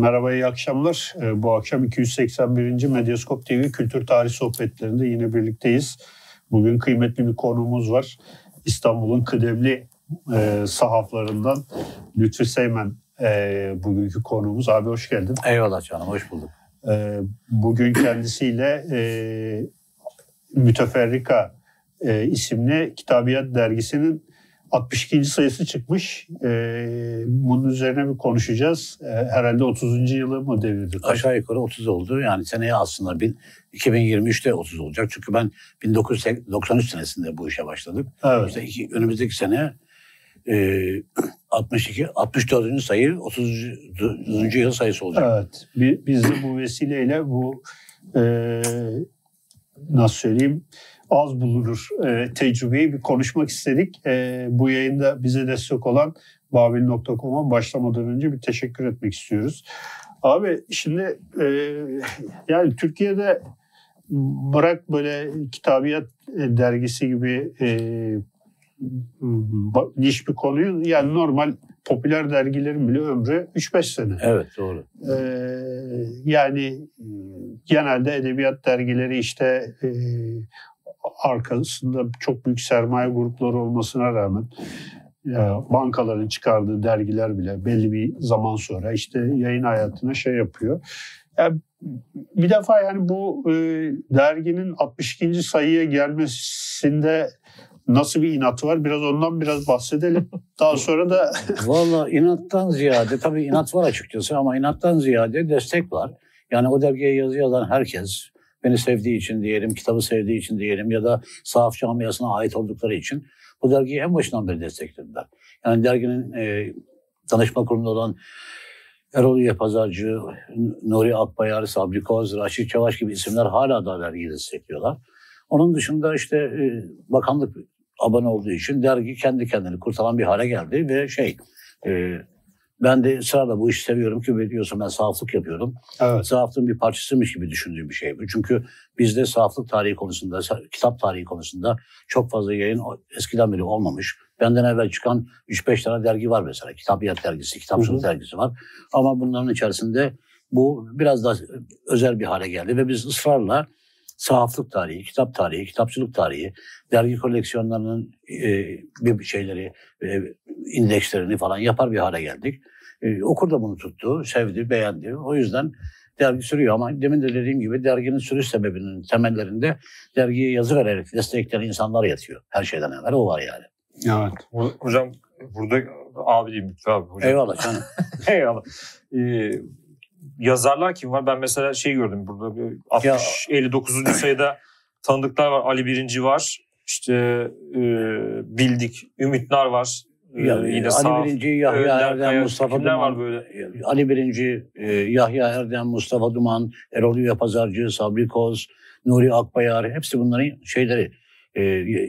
merhaba, iyi akşamlar. Ee, bu akşam 281. Medyaskop TV Kültür Tarih Sohbetlerinde yine birlikteyiz. Bugün kıymetli bir konuğumuz var. İstanbul'un kıdemli e, sahaflarından Lütfü Seymen e, bugünkü konuğumuz. Abi hoş geldin. Eyvallah canım, hoş bulduk. E, bugün kendisiyle e, Müteferrika e, isimli Kitabiyat Dergisi'nin 62. sayısı çıkmış. Ee, bunun üzerine bir konuşacağız. Ee, herhalde 30. yılı mı devirdi? Aşağı yukarı 30 oldu. Yani seneye aslında bin, 2023'te 30 olacak. Çünkü ben 1993 senesinde bu işe başladım. Evet. İşte iki, önümüzdeki sene e, 62, 64. sayı 30. yıl sayısı olacak. Evet. Biz de bu vesileyle bu e, nasıl söyleyeyim az bulunur e, tecrübeyi bir konuşmak istedik. E, bu yayında bize destek olan babil.com'a başlamadan önce bir teşekkür etmek istiyoruz. Abi şimdi e, yani Türkiye'de bırak böyle kitabiyat e, dergisi gibi e, niş bir konuyu yani normal popüler dergilerin bile ömrü 3-5 sene. Evet doğru. Ee, yani genelde edebiyat dergileri işte e, arkasında çok büyük sermaye grupları olmasına rağmen bankaların çıkardığı dergiler bile belli bir zaman sonra işte yayın hayatına şey yapıyor. Yani bir defa yani bu e, derginin 62. sayıya gelmesinde nasıl bir inatı var? Biraz ondan biraz bahsedelim. Daha sonra da... Valla inattan ziyade, tabii inat var açıkçası ama inattan ziyade destek var. Yani o dergiye yazı yazan herkes, beni sevdiği için diyelim, kitabı sevdiği için diyelim ya da sahaf camiasına ait oldukları için bu dergiyi en başından beri desteklediler. Yani derginin e, danışma kurulunda olan Erol Üye Pazarcı, Nuri Akbayar, Sabri Koz, Raşit Çavaş gibi isimler hala da dergiyi destekliyorlar. Onun dışında işte e, bakanlık abone olduğu için dergi kendi kendini kurtaran bir hale geldi ve şey e, ben de ısrarla bu işi seviyorum ki biliyorsun ben sahaflık yapıyorum. Evet. Sahaflığın bir parçasıymış gibi düşündüğüm bir şey bu. Çünkü bizde sahaflık tarihi konusunda, kitap tarihi konusunda çok fazla yayın eskiden beri olmamış. Benden evvel çıkan 3-5 tane dergi var mesela. Kitapiyat dergisi, kitapçılık dergisi var. Ama bunların içerisinde bu biraz daha özel bir hale geldi ve biz ısrarla sahaflık tarihi, kitap tarihi, kitapçılık tarihi, dergi koleksiyonlarının e, bir şeyleri, e, indekslerini falan yapar bir hale geldik. E, okur da bunu tuttu, sevdi, beğendi. O yüzden dergi sürüyor ama demin de dediğim gibi derginin sürüş sebebinin temellerinde dergiye yazı vererek destekleyen insanlar yatıyor. Her şeyden evvel o var yani. Evet. Hocam burada abi diyeyim lütfen abi. Hocam. Eyvallah canım. Eyvallah. Ee, yazarlar kim var? Ben mesela şey gördüm burada 60 ya. 59. sayıda tanıdıklar var. Ali Birinci var. İşte e, bildik Ümitler var. E, ya, yine Ali Birinci, Yahya Erdem, Mustafa Duman. var böyle? Ali Birinci, e, Yahya Erdem, Mustafa Duman, Erol Üye Pazarcı, Sabri Koz, Nuri Akbayar hepsi bunların şeyleri e,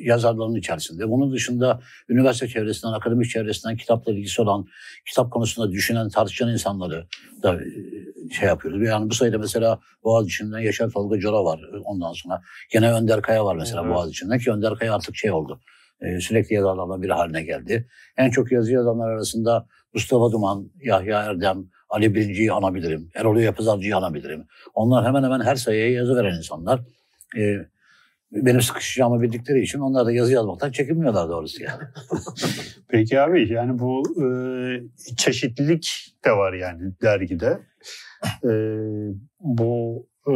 yazarların içerisinde. Bunun dışında üniversite çevresinden, akademik çevresinden kitapla ilgisi olan, kitap konusunda düşünen, tartışan insanları da e, şey yapıyoruz. Yani bu sayıda mesela Boğaziçi'nden Yaşar Tolga Cora var ondan sonra. Gene Önder Kaya var mesela evet. Boğaziçi'nden ki Önder Kaya artık şey oldu. E, sürekli yazarlardan biri haline geldi. En çok yazı yazanlar arasında Mustafa Duman, Yahya Erdem, Ali Birinci'yi anabilirim. Erol Yapızalcı'yı anabilirim. Onlar hemen hemen her sayıya yazı veren insanlar. E, benim sıkışacağımı bildikleri için onlar da yazı yazmaktan çekinmiyorlar doğrusu yani. Peki abi yani bu e, çeşitlilik de var yani dergide. E, bu e,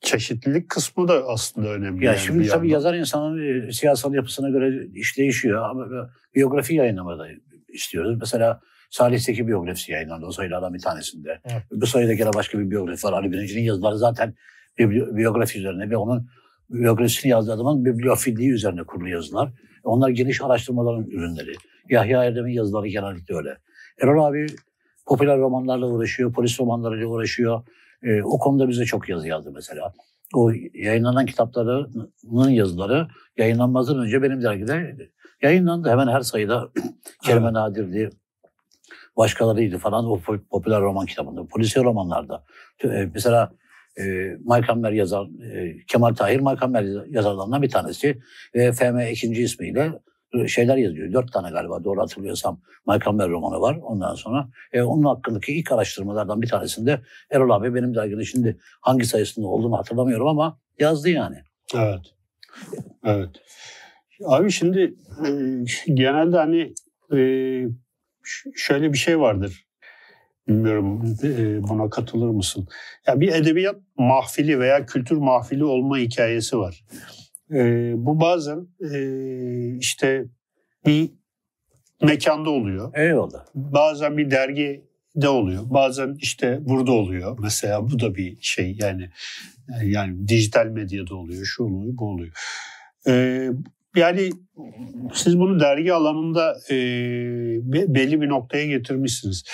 çeşitlilik kısmı da aslında önemli. Ya yani şimdi tabii yandan. yazar insanın e, siyasal yapısına göre iş değişiyor ama biyografi yayınlamada istiyoruz. Mesela Salih Seki biyografisi yayınlandı o sayılardan bir tanesinde. Evet. Bu sayıda gene başka bir biyografi var. Ali Birinci'nin yazıları zaten biyografi üzerine ve onun biyografisini yazdığı adamın bibliofilliği üzerine kurulu yazılar. Onlar geniş araştırmaların ürünleri. Yahya Erdem'in yazıları genellikle öyle. Erol abi popüler romanlarla uğraşıyor, polis romanlarıyla uğraşıyor. E, o konuda bize çok yazı yazdı mesela. O yayınlanan kitaplarının yazıları yayınlanmazdan önce benim dergide yayınlandı. Hemen her sayıda Kerime Nadir'di, başkalarıydı falan o popüler roman kitabında. Polisiye romanlarda. E, mesela e, Maykamber yazar, e, Kemal Tahir Maykamber yazarlarından bir tanesi. Ve FM ikinci ismiyle şeyler yazıyor. Dört tane galiba doğru hatırlıyorsam Michael Campbell romanı var ondan sonra. E, onun hakkındaki ilk araştırmalardan bir tanesinde Erol abi benim dergide şimdi hangi sayısında olduğunu hatırlamıyorum ama yazdı yani. Evet. Evet. Abi şimdi e, genelde hani e, şöyle bir şey vardır. Bilmiyorum e, buna katılır mısın? Ya bir edebiyat mahfili veya kültür mahfili olma hikayesi var. E, bu bazen e, işte bir mekanda oluyor. Eyvallah. Bazen bir dergi de oluyor. Bazen işte burada oluyor. Mesela bu da bir şey yani yani dijital medyada oluyor. Şu oluyor, bu oluyor. Ee, yani siz bunu dergi alanında e, belli bir noktaya getirmişsiniz.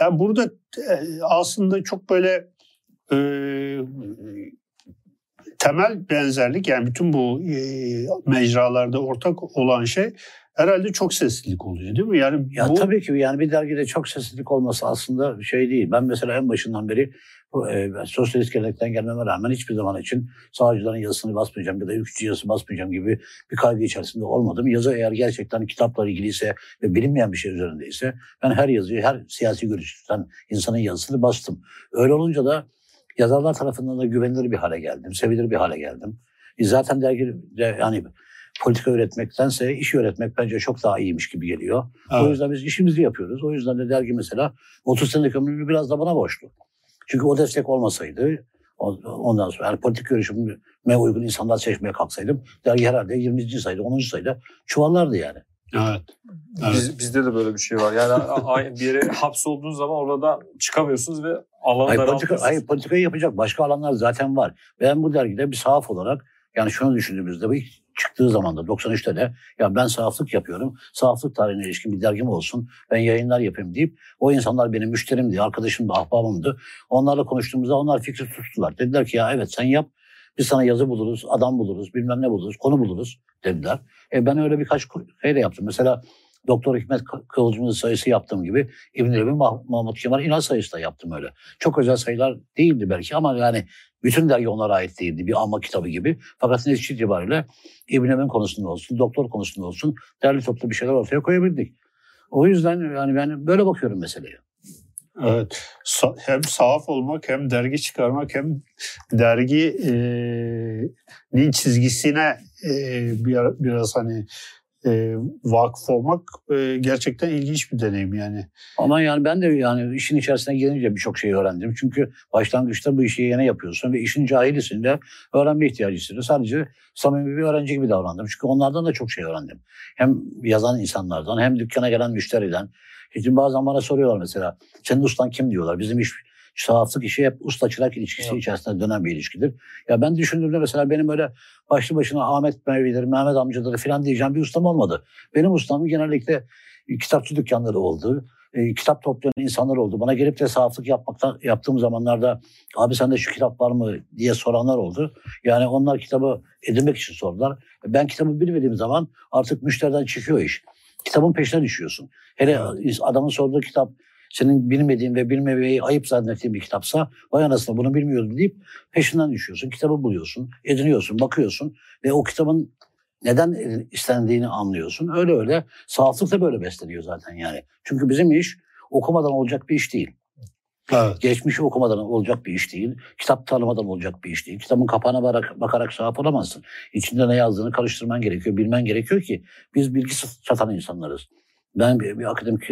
Yani burada e, aslında çok böyle e, temel benzerlik yani bütün bu e, mecralarda ortak olan şey herhalde çok seslilik oluyor değil mi? Yani ya bu... tabii ki yani bir dergide çok seslilik olması aslında şey değil. Ben mesela en başından beri bu, e, sosyalist gelenekten gelmeme rağmen hiçbir zaman için sağcıların yazısını basmayacağım ya da ülkücü yazısı basmayacağım gibi bir kaygı içerisinde olmadım. Yazı eğer gerçekten kitapla ilgiliyse ve bilinmeyen bir şey üzerindeyse ben her yazıyı, her siyasi görüşten insanın yazısını bastım. Öyle olunca da yazarlar tarafından da güvenilir bir hale geldim, sevilir bir hale geldim. E zaten dergide yani politika öğretmektense iş öğretmek bence çok daha iyiymiş gibi geliyor. Evet. O yüzden biz işimizi yapıyoruz. O yüzden de dergi mesela 30 senelik ömrümü biraz da bana borçlu. Çünkü o destek olmasaydı ondan sonra yani politik görüşüme uygun insanlar seçmeye kalksaydım dergi herhalde 20. sayıda 10. sayıda çuvallardı yani. Evet. evet. Biz, bizde de böyle bir şey var. Yani bir yere hapsolduğunuz zaman orada çıkamıyorsunuz ve alanı hayır, politika, hayır, politikayı yapacak başka alanlar zaten var. Ben bu dergide bir sahaf olarak yani şunu düşündüğümüzde bu çıktığı zaman da 93'te de ya ben sahaflık yapıyorum. Sahaflık tarihine ilişkin bir dergim olsun. Ben yayınlar yapayım deyip o insanlar benim müşterimdi, arkadaşımdı, ahbabımdı. Onlarla konuştuğumuzda onlar fikri tuttular. Dediler ki ya evet sen yap. Biz sana yazı buluruz, adam buluruz, bilmem ne buluruz, konu buluruz dediler. E ben öyle birkaç şey de yaptım. Mesela Doktor Hikmet Kıvılcım'ın sayısı yaptığım gibi İbn Ebi Mahmut Kemal İnal sayısı da yaptım öyle. Çok özel sayılar değildi belki ama yani bütün dergi onlara ait değildi. Bir alma kitabı gibi. Fakat netice itibariyle İbn Ebi'nin konusunda olsun, doktor konusunda olsun derli toplu bir şeyler ortaya koyabildik. O yüzden yani ben böyle bakıyorum meseleye. Evet. Hem sahaf olmak hem dergi çıkarmak hem derginin çizgisine biraz hani e, vakıf olmak e, gerçekten ilginç bir deneyim yani. Ama yani ben de yani işin içerisine girince birçok şey öğrendim. Çünkü başlangıçta bu işi yeni yapıyorsun ve işin cahilisin de öğrenme ihtiyacı hissediyor. Sadece samimi bir öğrenci gibi davrandım. Çünkü onlardan da çok şey öğrendim. Hem yazan insanlardan hem dükkana gelen müşteriden. Şimdi bazen bana soruyorlar mesela senin ustan kim diyorlar. Bizim iş sahaflık işi hep usta çırak ilişkisi evet. içerisinde dönen bir ilişkidir. Ya ben düşündüğümde mesela benim öyle başlı başına Ahmet Mevlidir, Mehmet amcadır falan diyeceğim bir ustam olmadı. Benim ustam genellikle kitapçı dükkanları oldu. E, kitap toplayan insanlar oldu. Bana gelip de sahaflık yapmaktan yaptığım zamanlarda abi sende şu kitap var mı diye soranlar oldu. Yani onlar kitabı edinmek için sordular. Ben kitabı bilmediğim zaman artık müşteriden çıkıyor iş. Kitabın peşine düşüyorsun. Hele adamın sorduğu kitap senin bilmediğin ve bilmemeyi ayıp zannettiğin bir kitapsa vay anasını bunu bilmiyordum deyip peşinden düşüyorsun. Kitabı buluyorsun, ediniyorsun, bakıyorsun ve o kitabın neden istendiğini anlıyorsun. Öyle öyle sahaflık da böyle besleniyor zaten yani. Çünkü bizim iş okumadan olacak bir iş değil. Evet. Geçmişi okumadan olacak bir iş değil. Kitap tanımadan olacak bir iş değil. Kitabın kapağına bakarak, bakarak sahip olamazsın. İçinde ne yazdığını karıştırman gerekiyor, bilmen gerekiyor ki biz bilgi satan insanlarız. Ben bir, bir akademik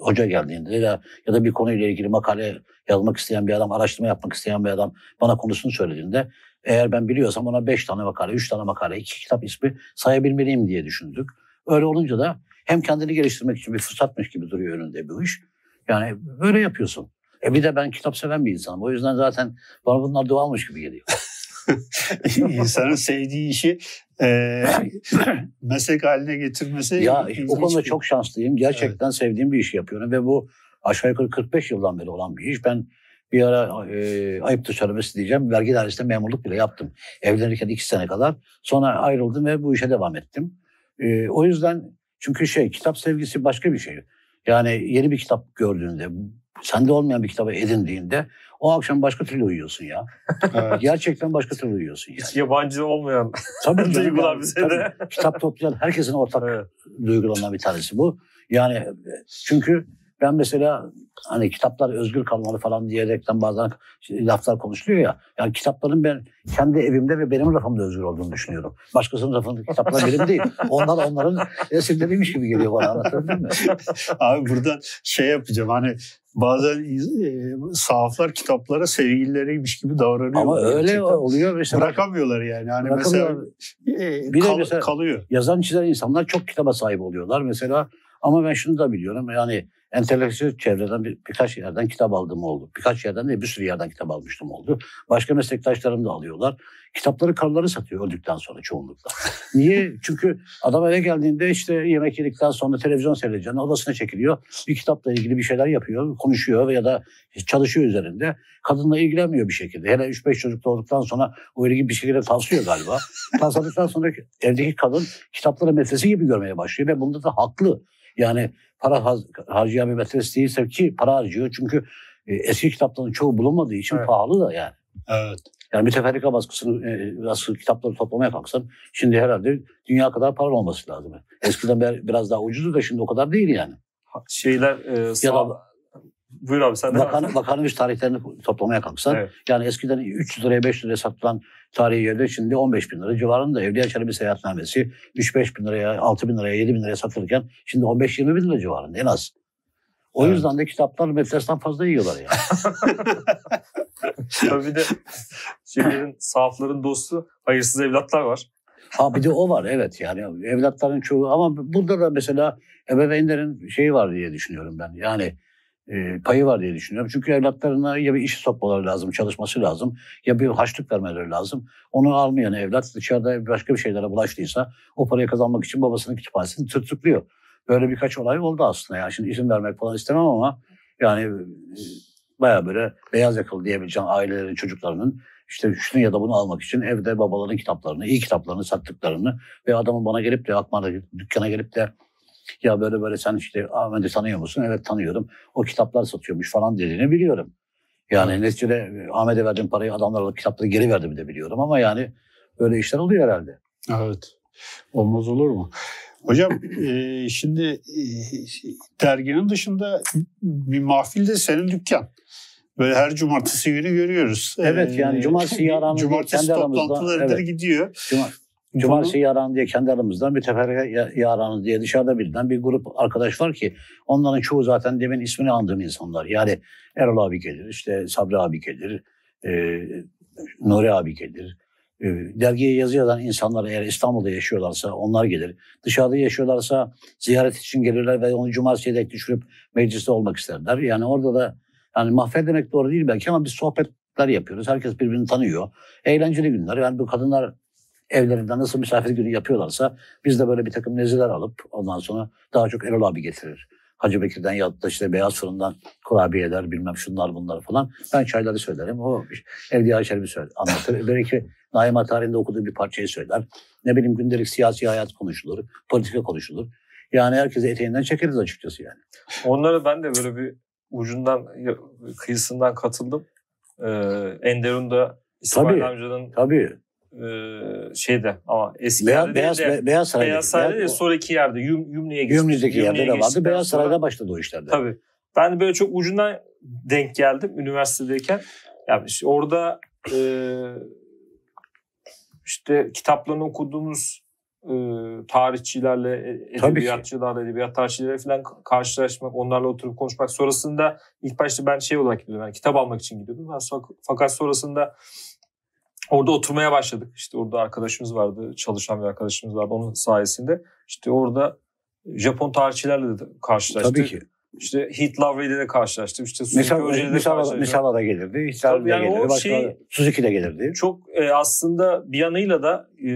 hoca geldiğinde ya, ya da bir konuyla ilgili makale yazmak isteyen bir adam, araştırma yapmak isteyen bir adam bana konusunu söylediğinde eğer ben biliyorsam ona beş tane makale, üç tane makale, iki kitap ismi sayabilmeliyim diye düşündük. Öyle olunca da hem kendini geliştirmek için bir fırsatmış gibi duruyor önünde bir iş. Yani böyle yapıyorsun. E bir de ben kitap seven bir insanım. O yüzden zaten bana bunlar doğalmış gibi geliyor. İnsanın sevdiği işi e, meslek haline getirmesi. Ya o konuda çok şanslıyım. Gerçekten evet. sevdiğim bir işi yapıyorum ve bu aşağı yukarı 45 yıldan beri olan bir iş. Ben bir ara e, ayıptır söylemesi diyeceğim. Vergi dairesinde memurluk bile yaptım. Evlenirken iki sene kadar. Sonra ayrıldım ve bu işe devam ettim. E, o yüzden çünkü şey kitap sevgisi başka bir şey. Yani yeni bir kitap gördüğünde sende olmayan bir kitabı edindiğinde o akşam başka türlü uyuyorsun ya. Evet. Gerçekten başka türlü uyuyorsun yani. Hiç yabancı olmayan Tabii duygular yani, bize tabii. de. Kitap toplayan herkesin ortak Evet. duygularından bir tanesi bu. Yani e, çünkü ben mesela hani kitaplar özgür kalmalı falan diyerekten bazen laflar konuşuluyor ya. Yani kitapların ben kendi evimde ve benim rafımda özgür olduğunu düşünüyorum. Başkasının rafındaki kitaplar benim değil. Onlar onların eserleriymiş gibi geliyor bana anlatabildim mi? Abi buradan şey yapacağım hani bazen e, sahaflar kitaplara sevgilileriymiş gibi davranıyor. Ama öyle Gerçekten. oluyor. Mesela Bırakamıyorlar yani. Hani mesela e, Bir de kal- mesela- kalıyor. yazan çizen insanlar çok kitaba sahip oluyorlar mesela. Ama ben şunu da biliyorum yani entelektüel çevreden bir, birkaç yerden kitap aldığım oldu. Birkaç yerden de bir sürü yerden kitap almıştım oldu. Başka meslektaşlarım da alıyorlar. Kitapları karıları satıyor öldükten sonra çoğunlukla. Niye? Çünkü adam eve geldiğinde işte yemek yedikten sonra televizyon seyredeceğine odasına çekiliyor. Bir kitapla ilgili bir şeyler yapıyor, konuşuyor ya da çalışıyor üzerinde. Kadınla ilgilenmiyor bir şekilde. Hele 3-5 çocuk doğduktan sonra o ilgi bir şekilde tavsiyor galiba. Tavsiyeldikten sonra evdeki kadın kitapları metresi gibi görmeye başlıyor ve bunda da haklı. Yani para har- harcayan bir metresi değilse ki para harcıyor. Çünkü e, eski kitapların çoğu bulunmadığı için Evet. pahalı da yani. Evet. Yani müteferrika baskısını, e, baskı kitapları toplamaya kalksan şimdi herhalde dünya kadar para olması lazım. Eskiden bir- biraz daha ucuzdu da şimdi o kadar değil yani. Şeyler e, sağ... Ya da Buyur abi sen de. Bakan, bakanın tarihlerini toplamaya kalksan Evet. yani eskiden 300 liraya 500 liraya satılan tarihi yerde şimdi 15 bin lira civarında Evliya Çelebi seyahatnamesi 3-5 bin liraya 6 bin liraya 7 bin liraya satılırken şimdi 15-20 bin lira civarında en az. O Evet. yüzden de kitaplar metresten fazla yiyorlar yani. Tabii bir de şeylerin, sahafların dostu hayırsız evlatlar var. Ha bir de o var evet yani evlatların çoğu ama burada da mesela ebeveynlerin şeyi var diye düşünüyorum ben. Yani e, payı var diye düşünüyorum. Çünkü evlatlarına ya bir iş sokmaları lazım, çalışması lazım ya bir haçlık vermeleri lazım. Onu almayan evlat dışarıda başka bir şeylere bulaştıysa o parayı kazanmak için babasının kütüphanesini tırtıklıyor. Böyle birkaç olay oldu aslında. Yani şimdi isim vermek falan istemem ama yani e, baya böyle beyaz yakalı diyebileceğim ailelerin çocuklarının işte şunu ya da bunu almak için evde babaların kitaplarını, iyi kitaplarını sattıklarını ve adamın bana gelip de Akmar'da dükkana gelip de ya böyle böyle sen işte Ahmet'i tanıyor musun? Evet tanıyorum. O kitaplar satıyormuş falan dediğini biliyorum. Yani neticede e, Ahmet'e verdiğim parayı adamlar alıp kitapları geri verdi de biliyorum ama yani böyle işler oluyor herhalde. Evet. Olmaz olur mu? Hocam e, şimdi e, derginin dışında bir mahfilde senin dükkan. Böyle her cumartesi günü görüyoruz. Evet, yani cumartesi yaranı Cumartesi toplantılarıdır evet. gidiyor. Cuma, Cumartesi yaran diye kendi aramızdan müteferrika yaranı diye dışarıda bilinen bir grup arkadaş var ki onların çoğu zaten demin ismini andığım insanlar. Yani Erol abi gelir, işte Sabri abi gelir, e, Nuri abi gelir. E, dergiye yazı yazan insanlar eğer İstanbul'da yaşıyorlarsa onlar gelir. Dışarıda yaşıyorlarsa ziyaret için gelirler ve onu cumartesiye dek düşürüp mecliste olmak isterler. Yani orada da yani mahfel demek doğru değil belki ama biz sohbetler yapıyoruz. Herkes birbirini tanıyor. Eğlenceli günler. Yani bu kadınlar evlerinde nasıl misafir günü yapıyorlarsa biz de böyle bir takım neziler alıp ondan sonra daha çok Erol abi getirir. Hacı Bekir'den ya da işte Beyaz Fırın'dan kurabiyeler bilmem şunlar bunlar falan. Ben çayları söylerim. O Evliya Çelebi söyler, anlatır. Belki Naim tarihinde okuduğu bir parçayı söyler. Ne bileyim gündelik siyasi hayat konuşulur. Politika konuşulur. Yani herkese eteğinden çekeriz açıkçası yani. Onlara ben de böyle bir ucundan kıyısından katıldım. Ee, Enderun'da İsmail Tabii. amcanın Tabii. E, şeyde ama eski Beyaz, yerde Beyaz, de Be- Beyaz Saray'da. Beyaz Saray'da değil, sonraki yerde Yum, Yumni'ye geçti. Gümrüzdeki yerde de vardı. Beyaz sonra- Saray'da başladı o işlerde. Tabii. Ben de böyle çok ucundan denk geldim üniversitedeyken. Yani işte orada e, işte kitaplarını okuduğumuz e, tarihçilerle, e- edebiyatçılarla, edebiyat tarihçileriyle falan karşılaşmak, onlarla oturup konuşmak. Sonrasında ilk başta ben şey olarak gidiyordum. Yani kitap almak için gidiyordum. Sonra- Fakat sonrasında orada oturmaya başladık. İşte orada arkadaşımız vardı, çalışan bir arkadaşımız vardı. Onun sayesinde işte orada Japon tarihçilerle de karşılaştık. Tabii ki. İşte Heath Lavey'le de karşılaştım. İşte Suzuki Misal, Hoca'yla da misal, karşılaştım. misal da gelirdi. Da yani gelirdi. Başka şey- Suzuki de gelirdi. Çok e, aslında bir yanıyla da e,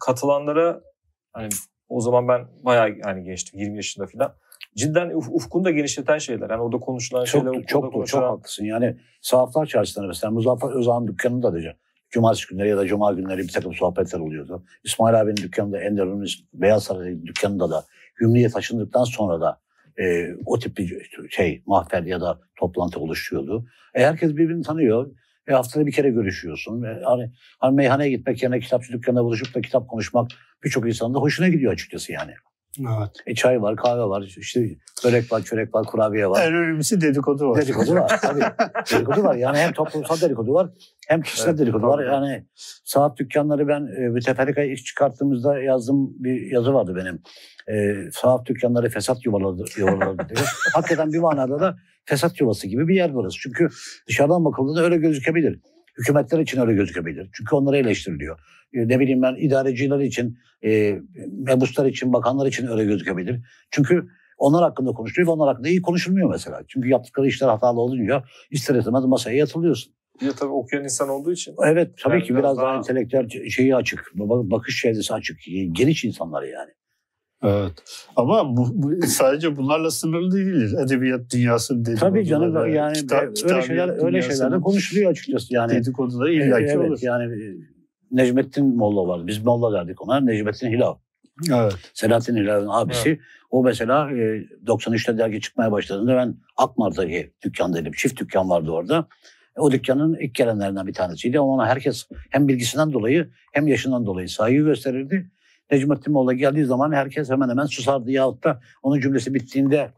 katılanlara hani o zaman ben bayağı yani gençtim 20 yaşında falan. Cidden uf, ufkunu da genişleten şeyler. Yani orada konuşulan şeyler, Çok okulda çok çok, konuşulan- haklısın. Yani sahaflar çarşısında mesela Muzaffer Özağ'ın dükkanında da cumartesi günleri ya da cuma günleri bir takım sohbetler oluyordu. İsmail abinin dükkanında Enderun'un Beyaz Saray dükkanında da Gümrüğe taşındıktan sonra da e, o tip bir şey mahfel ya da toplantı oluşuyordu. E, herkes birbirini tanıyor. E, haftada bir kere görüşüyorsun. E, hani, hani meyhaneye gitmek yerine kitapçı dükkanına buluşup da kitap konuşmak birçok insanın da hoşuna gidiyor açıkçası yani. Evet. E, çay var, kahve var, işte börek var, çörek var, kurabiye var. En önemlisi dedikodu var. Dedikodu var tabii. dedikodu var. Yani hem toplumsal dedikodu var hem kişisel Evet, dedikodu var. Yani saat dükkanları ben e, müteferrikaya iş çıkarttığımızda yazdığım bir yazı vardı benim. E, saat dükkanları fesat yuvaları, yuvaları diye. Hakikaten bir manada da fesat yuvası gibi bir yer burası. Çünkü dışarıdan bakıldığında öyle gözükebilir. Hükümetler için öyle gözükebilir. Çünkü onlara eleştiriliyor. E, ne bileyim ben idareciler için, e, mebuslar için, bakanlar için öyle gözükebilir. Çünkü onlar hakkında konuşuluyor ve onlar hakkında iyi konuşulmuyor mesela. Çünkü yaptıkları işler hatalı olunca ister istemez masaya yatılıyorsun. De tabii okuyan insan olduğu için. Evet tabii Yani ki biraz biraz daha daha- entelektüel şeyi açık, bak- bakış çevresi açık, geniş insanlar yani. Evet. Ama bu, bu sadece bunlarla sınırlı değildir. Edebiyat dünyasının dedikoduları. Tabii canım yani kitap- öyle kitabiyat şeyler öyle şeyler de konuşuluyor açıkçası yani. Dedikoduları illaki evet, olur. yani e, Necmettin Molla var. Biz Molla derdik ona. Necmettin Hilal. Evet. Selahattin Hilal'ın abisi. O mesela e, 93'te dergi çıkmaya başladığında ben Akmar'daki dükkandaydım. Çift dükkan vardı orada. O dükkanın ilk gelenlerinden bir tanesiydi. Ona herkes hem bilgisinden dolayı hem yaşından dolayı saygı gösterirdi. Necmettin Molla geldiği zaman herkes hemen hemen susardı yahut da onun cümlesi bittiğinde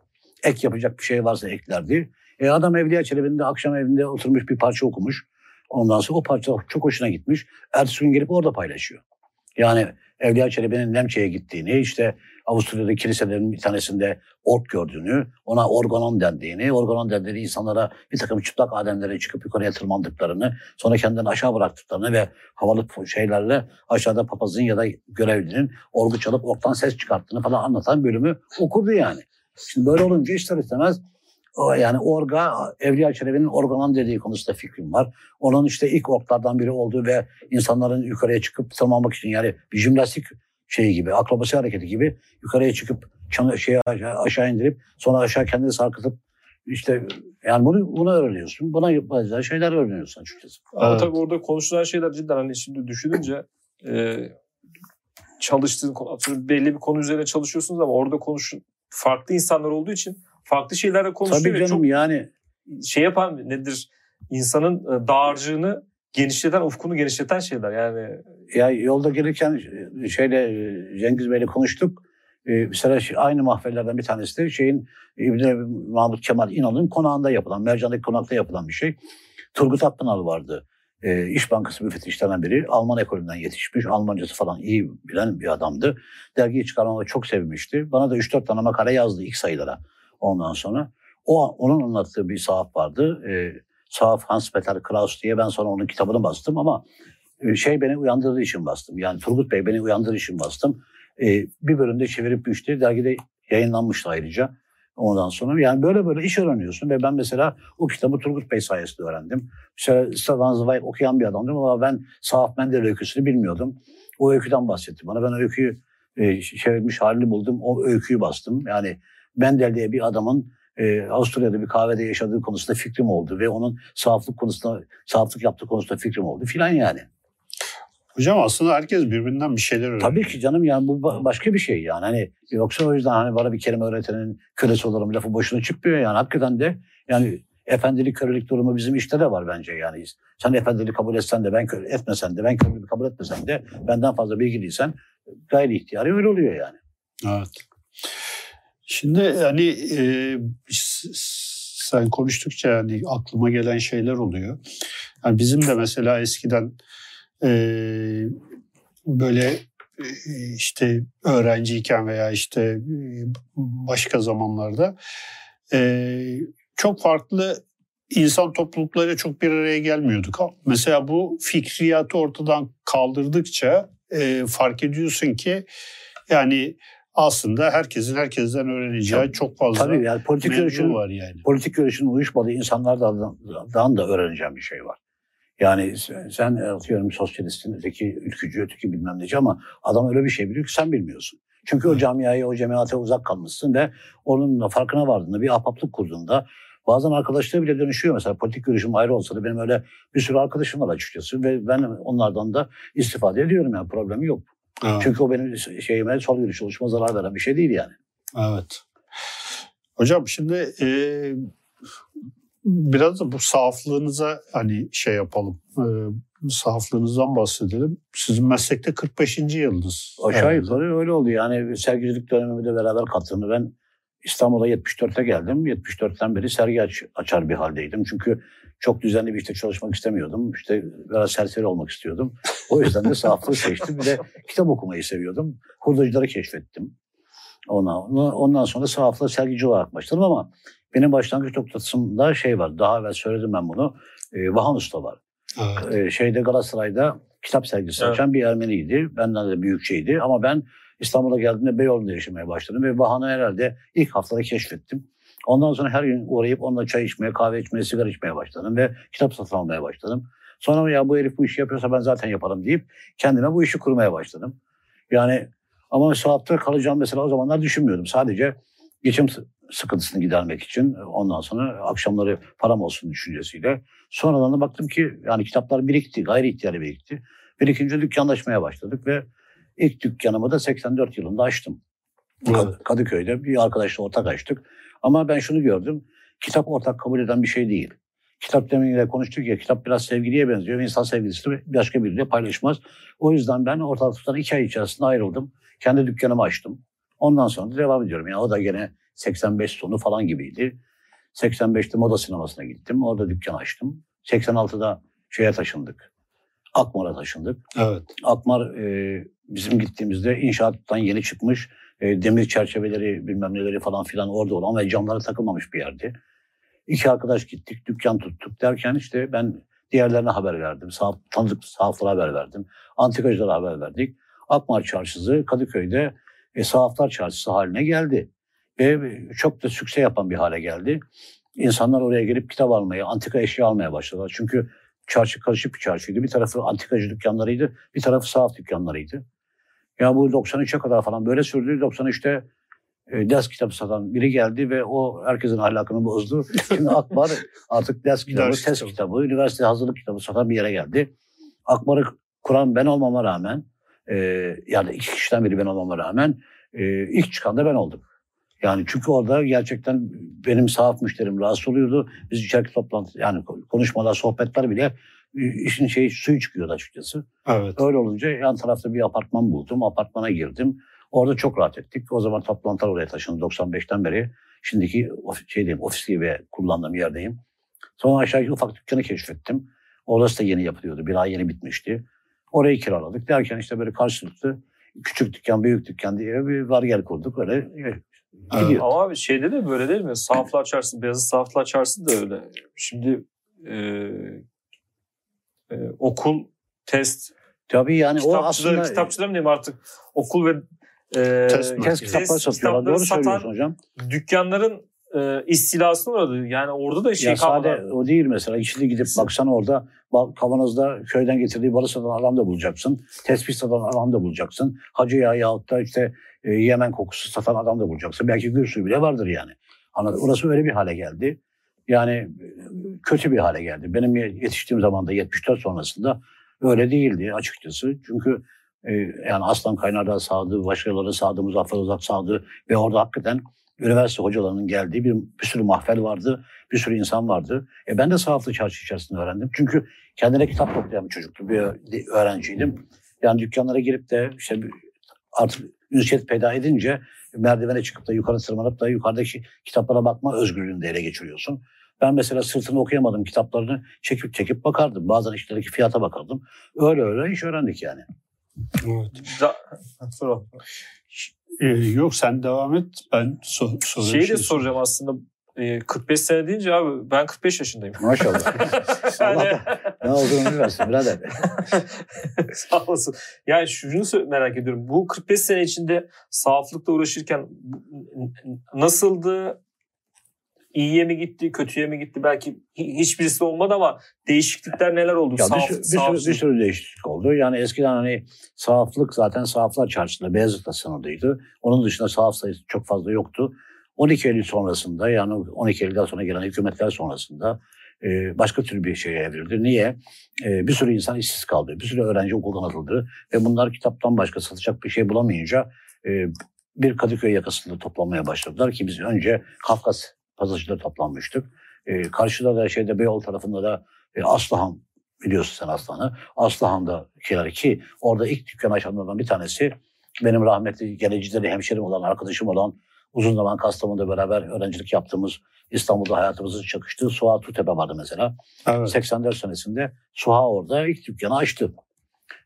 ek yapacak bir şey varsa eklerdi. E adam Evliya Çelebi'nin de akşam evinde oturmuş bir parça okumuş. Ondan sonra o parça çok hoşuna gitmiş. Ertesi gün gelip orada paylaşıyor. Yani Evliya Çelebi'nin Lemçe'ye gittiğini, işte Avusturya'da kiliselerin bir tanesinde ork gördüğünü, ona organon dendiğini, organon dendiği insanlara bir takım çıplak ademlere çıkıp yukarıya tırmandıklarını, sonra kendilerini aşağı bıraktıklarını ve havalı şeylerle aşağıda papazın ya da görevlinin orgu çalıp orktan ses çıkarttığını falan anlatan bölümü okurdu yani. Şimdi böyle olunca ister istemez yani orga, Evliya Çelebi'nin organon dediği konusunda fikrim var. Onun işte ilk orklardan biri olduğu ve insanların yukarıya çıkıp tırmanmak için yani bir jimnastik şeyi gibi, akrobasi hareketi gibi yukarıya çıkıp çanı şeye aşağı, aşağı indirip sonra aşağı kendini sarkıtıp işte yani bunu bunu öğreniyorsun. Buna benzer şeyler öğreniyorsun açıkçası. Ama Evet. tabii orada konuşulan şeyler cidden hani şimdi düşününce e, çalıştığın atıyorum belli bir konu üzerine çalışıyorsunuz ama orada konuş farklı insanlar olduğu için farklı şeylerle konuşuyor Tabii canım çok yani şey yapan nedir insanın e, dağarcığını genişleten, ufkunu genişleten şeyler. Yani ya yolda gelirken şeyle e, Cengiz Bey'le konuştuk. Ee, mesela şu- aynı mahfellerden bir tanesi de şeyin İbni Mahmut Kemal İnal'ın konağında yapılan, Mercan'daki konakta yapılan bir şey. Turgut Akpınar vardı. Ee, İş Bankası müfettişlerinden biri. Alman ekolünden yetişmiş. Almancası falan iyi bilen bir adamdı. Dergiyi çıkarmama çok sevmişti. Bana da 3-4 tane makale yazdı ilk sayılara. Ondan sonra. O, onun anlattığı bir sahaf vardı. Ee, sahaf Hans Peter Kraus diye ben sonra onun kitabını bastım ama e, şey beni uyandırdığı için bastım. Yani Turgut Bey beni uyandırdığı için bastım. Ee, bir bölümde çevirip düştü. Dergide yayınlanmıştı ayrıca. Ondan sonra yani böyle böyle iş öğreniyorsun ve ben mesela o kitabı Turgut Bey sayesinde öğrendim. Mesela Stefan Zweig okuyan bir adamdım ama ben Sahaf Mendel öyküsünü bilmiyordum. O öyküden bahsetti bana. Ben öyküyü e, çevirmiş halini buldum. O öyküyü bastım. Yani Mendel diye bir adamın e, Avusturya'da bir kahvede yaşadığı konusunda fikrim oldu ve onun sahaflık konusunda, sahaflık yaptığı konusunda fikrim oldu filan yani. Hocam aslında herkes birbirinden bir şeyler öğreniyor. Tabii ki canım yani bu ba- başka bir şey yani. Hani yoksa o yüzden hani bana bir kelime öğretenin kölesi olurum lafı boşuna çıkmıyor yani. Hakikaten de yani efendilik kölelik durumu bizim işte de var bence yani. Sen efendilik kabul etsen de ben köle etmesen de ben kölelik kabul etmesem de benden fazla bilgiliysen gayri ihtiyari öyle oluyor yani. Evet. Şimdi hani e, sen konuştukça yani aklıma gelen şeyler oluyor. Yani bizim de mesela eskiden e, böyle e, işte öğrenciyken veya işte e, başka zamanlarda e, çok farklı insan toplulukları çok bir araya gelmiyorduk. Mesela bu fikriyatı ortadan kaldırdıkça e, fark ediyorsun ki yani aslında herkesin herkesten öğreneceği Tabii. çok fazla Tabii yani politik görüşün var yani. politik görüşün uyuşmadığı insanlardan da öğreneceğim bir şey var. Yani sen- sen atıyorum sosyalistin, öteki ülkücü, öteki bilmem neci ama adam öyle bir şey biliyor ki sen bilmiyorsun. Çünkü o camiaya, o cemaate uzak kalmışsın ve onun da farkına vardığında, bir ahbaplık kurduğunda bazen arkadaşlığı bile dönüşüyor. Mesela politik görüşüm ayrı olsa da benim öyle bir sürü arkadaşım var açıkçası ve ben onlardan da istifade ediyorum yani problemi yok. Evet. Çünkü o benim şeyime, sol görüş oluşuma zarar veren bir şey değil yani. Evet. Hocam şimdi e, biraz da bu saflığınıza hani şey yapalım. E, saflığınızdan bahsedelim. Sizin meslekte 45. yılınız. Aşağı yukarı öyle oldu. Yani sergicilik dönemimi de beraber kattığını ben İstanbul'a 74'te geldim. 74'ten beri sergi aç- açar bir haldeydim. Çünkü çok düzenli bir işte çalışmak istemiyordum. İşte biraz serseri olmak istiyordum. O yüzden de sahaflığı seçtim. Bir de kitap okumayı seviyordum. Hurdacıları keşfettim. Ondan, ondan sonra sahaflığa sergici olarak başladım ama benim başlangıç noktasında şey var. Daha evvel söyledim ben bunu. E, Vahan Usta var. Evet. Ee, şeyde Galatasaray'da kitap sergisi Evet. açan bir Ermeniydi. Benden de büyükçeydi ama ben İstanbul'a geldiğimde Beyoğlu'nda yaşamaya başladım ve Bahan'ı herhalde ilk haftada keşfettim. Ondan sonra her gün uğrayıp onunla çay içmeye, kahve içmeye, sigara içmeye başladım ve kitap satın almaya başladım. Sonra ya bu herif bu işi yapıyorsa ben zaten yaparım deyip kendime bu işi kurmaya başladım. Yani ama sahafta kalacağım mesela o zamanlar düşünmüyordum. Sadece geçim sı- sıkıntısını gidermek için ondan sonra akşamları param olsun düşüncesiyle. Sonradan da baktım ki yani kitaplar birikti, gayri ihtiyari birikti. Birikince dükkanlaşmaya başladık ve ilk dükkanımı da 84 yılında açtım. Evet. Kadıköy'de bir arkadaşla ortak açtık. Ama ben şunu gördüm, kitap ortak kabul eden bir şey değil. Kitap demin de konuştuk ya, kitap biraz sevgiliye benziyor. İnsan sevgilisi başka biriyle paylaşmaz. O yüzden ben ortaklıktan iki ay içerisinde ayrıldım. Kendi dükkanımı açtım. Ondan sonra da devam ediyorum. Yani o da gene 85 sonu falan gibiydi. 85'te moda sinemasına gittim. Orada dükkan açtım. 86'da şeye taşındık. Akmar'a taşındık. Evet. Akmar e, bizim gittiğimizde inşaattan yeni çıkmış e, demir çerçeveleri bilmem neleri falan filan orada olan ve camları takılmamış bir yerdi. İki arkadaş gittik, dükkan tuttuk derken işte ben diğerlerine haber verdim. Sahaf, tanıdık sahaflara haber verdim. Antikacılara haber verdik. Akmar Çarşısı Kadıköy'de e, sahaflar çarşısı haline geldi. Ve çok da sükse yapan bir hale geldi. İnsanlar oraya gelip kitap almaya, antika eşya almaya başladılar. Çünkü çarşı karışık bir çarşıydı. Bir tarafı antikacı dükkanlarıydı, bir tarafı sahaf dükkanlarıydı. Ya bu 93'e kadar falan böyle sürdü. 93'te e, ders kitabı satan biri geldi ve o herkesin ahlakını bozdu. Şimdi Akbar artık ders kitabı, Ders test kitabı. kitabı, üniversite hazırlık kitabı satan bir yere geldi. Akbar'ı kuran ben olmama rağmen, e, yani iki kişiden biri ben olmama rağmen e, ilk çıkan da ben oldum. Yani çünkü orada gerçekten benim sahaf müşterim rahatsız oluyordu. Biz içeriki toplantı yani konuşmalar, sohbetler bile e, işin şeyi suyu çıkıyordu açıkçası. Evet. Öyle olunca yan tarafta bir apartman buldum. Apartmana girdim. Orada çok rahat ettik. O zaman toplantılar oraya taşındı 95'ten beri. Şimdiki ofis, şeydeyim, ofis gibi kullandığım yerdeyim. Sonra aşağıdaki ufak dükkanı keşfettim. Orası da yeni yapılıyordu. Bir ay yeni bitmişti. Orayı kiraladık. Derken işte böyle karşılıklı küçük dükkan, büyük dükkan diye bir var gel kurduk. Öyle e, gidiyor. Ama abi şeyde de böyle değil mi? Sahaflar çarşısı, Beyazıt Sahaflar çarşısı da öyle. Şimdi e, e, okul, test, Tabii yani o aslında kitapçılar mı diyeyim artık? Okul ve e, Test test Test kitaplar satıyorlar. kitapları Doğru satan söylüyorsun hocam. dükkanların e, istilasına uğradı. Yani orada da şey ya kalmadı. sade o değil mesela. İçinde gidip baksan orada kavanozda köyden getirdiği balı satan adam da bulacaksın. Tespih satan adam da bulacaksın. Hacı yağı yahut da işte e, Yemen kokusu satan adam da bulacaksın. Belki gül suyu bile vardır yani. Anladın? Orası öyle bir hale geldi. Yani e, kötü bir hale geldi. Benim yetiştiğim zamanda 74 sonrasında öyle değildi açıkçası. Çünkü e, yani Aslan Kaynar'da sağdı, başkaları sağdı, Muzaffer Uzak sağdı ve orada hakikaten üniversite hocalarının geldiği bir, bir sürü mahfel vardı, bir sürü insan vardı. E ben de sahaflı çarşı içerisinde öğrendim. Çünkü kendine kitap toplayan bir çocuktu, bir öğrenciydim. Yani dükkanlara girip de işte artık ünsiyet peyda edince merdivene çıkıp da yukarı tırmanıp da yukarıdaki kitaplara bakma özgürlüğünü de ele geçiriyorsun. Ben mesela sırtını okuyamadım kitaplarını çekip çekip bakardım. Bazen işlerdeki fiyata bakardım. Öyle öyle iş öğrendik yani. evet. Ee, yok sen devam et. Ben so sonra bir Şeyi de şey soracağım aslında. E, 45 sene deyince abi ben 45 yaşındayım. Maşallah. yani, ne olduğunu bilmezsin birader. Sağ olasın. Yani şunu merak ediyorum. Bu 45 sene içinde sahaflıkla uğraşırken nasıldı? İyiye mi gitti, kötüye mi gitti? Belki hi- hiçbirisi olmadı ama değişiklikler neler oldu? Ya bir, Sahaf- sürü, bir, sahafsız- sürü, bir sürü değişiklik oldu. Yani eskiden hani sahaflık zaten sahaflar çarşısında Beyazıt'ta sınırlıydı. Onun dışında sahaf sayısı çok fazla yoktu. 12 Eylül sonrasında yani 12 Eylül'den sonra gelen hükümetler sonrasında e, başka tür bir şeye evrildi. Niye? E, bir sürü insan işsiz kaldı. Bir sürü öğrenci okuldan atıldı. Ve bunlar kitaptan başka satacak bir şey bulamayınca e, bir Kadıköy yakasında toplanmaya başladılar ki biz önce Kafkas pazarcıda toplanmıştık. E, karşıda da şeyde Beyoğlu tarafında da e, Aslıhan biliyorsun sen Aslan'ı. Aslıhan'da ki orada ilk dükkan açanlardan bir tanesi benim rahmetli gelecileri hemşerim olan, arkadaşım olan uzun zaman Kastamonu'da beraber öğrencilik yaptığımız İstanbul'da hayatımızın çakıştığı Suha Tutepe vardı mesela. Evet. 84 senesinde Suha orada ilk dükkanı açtı.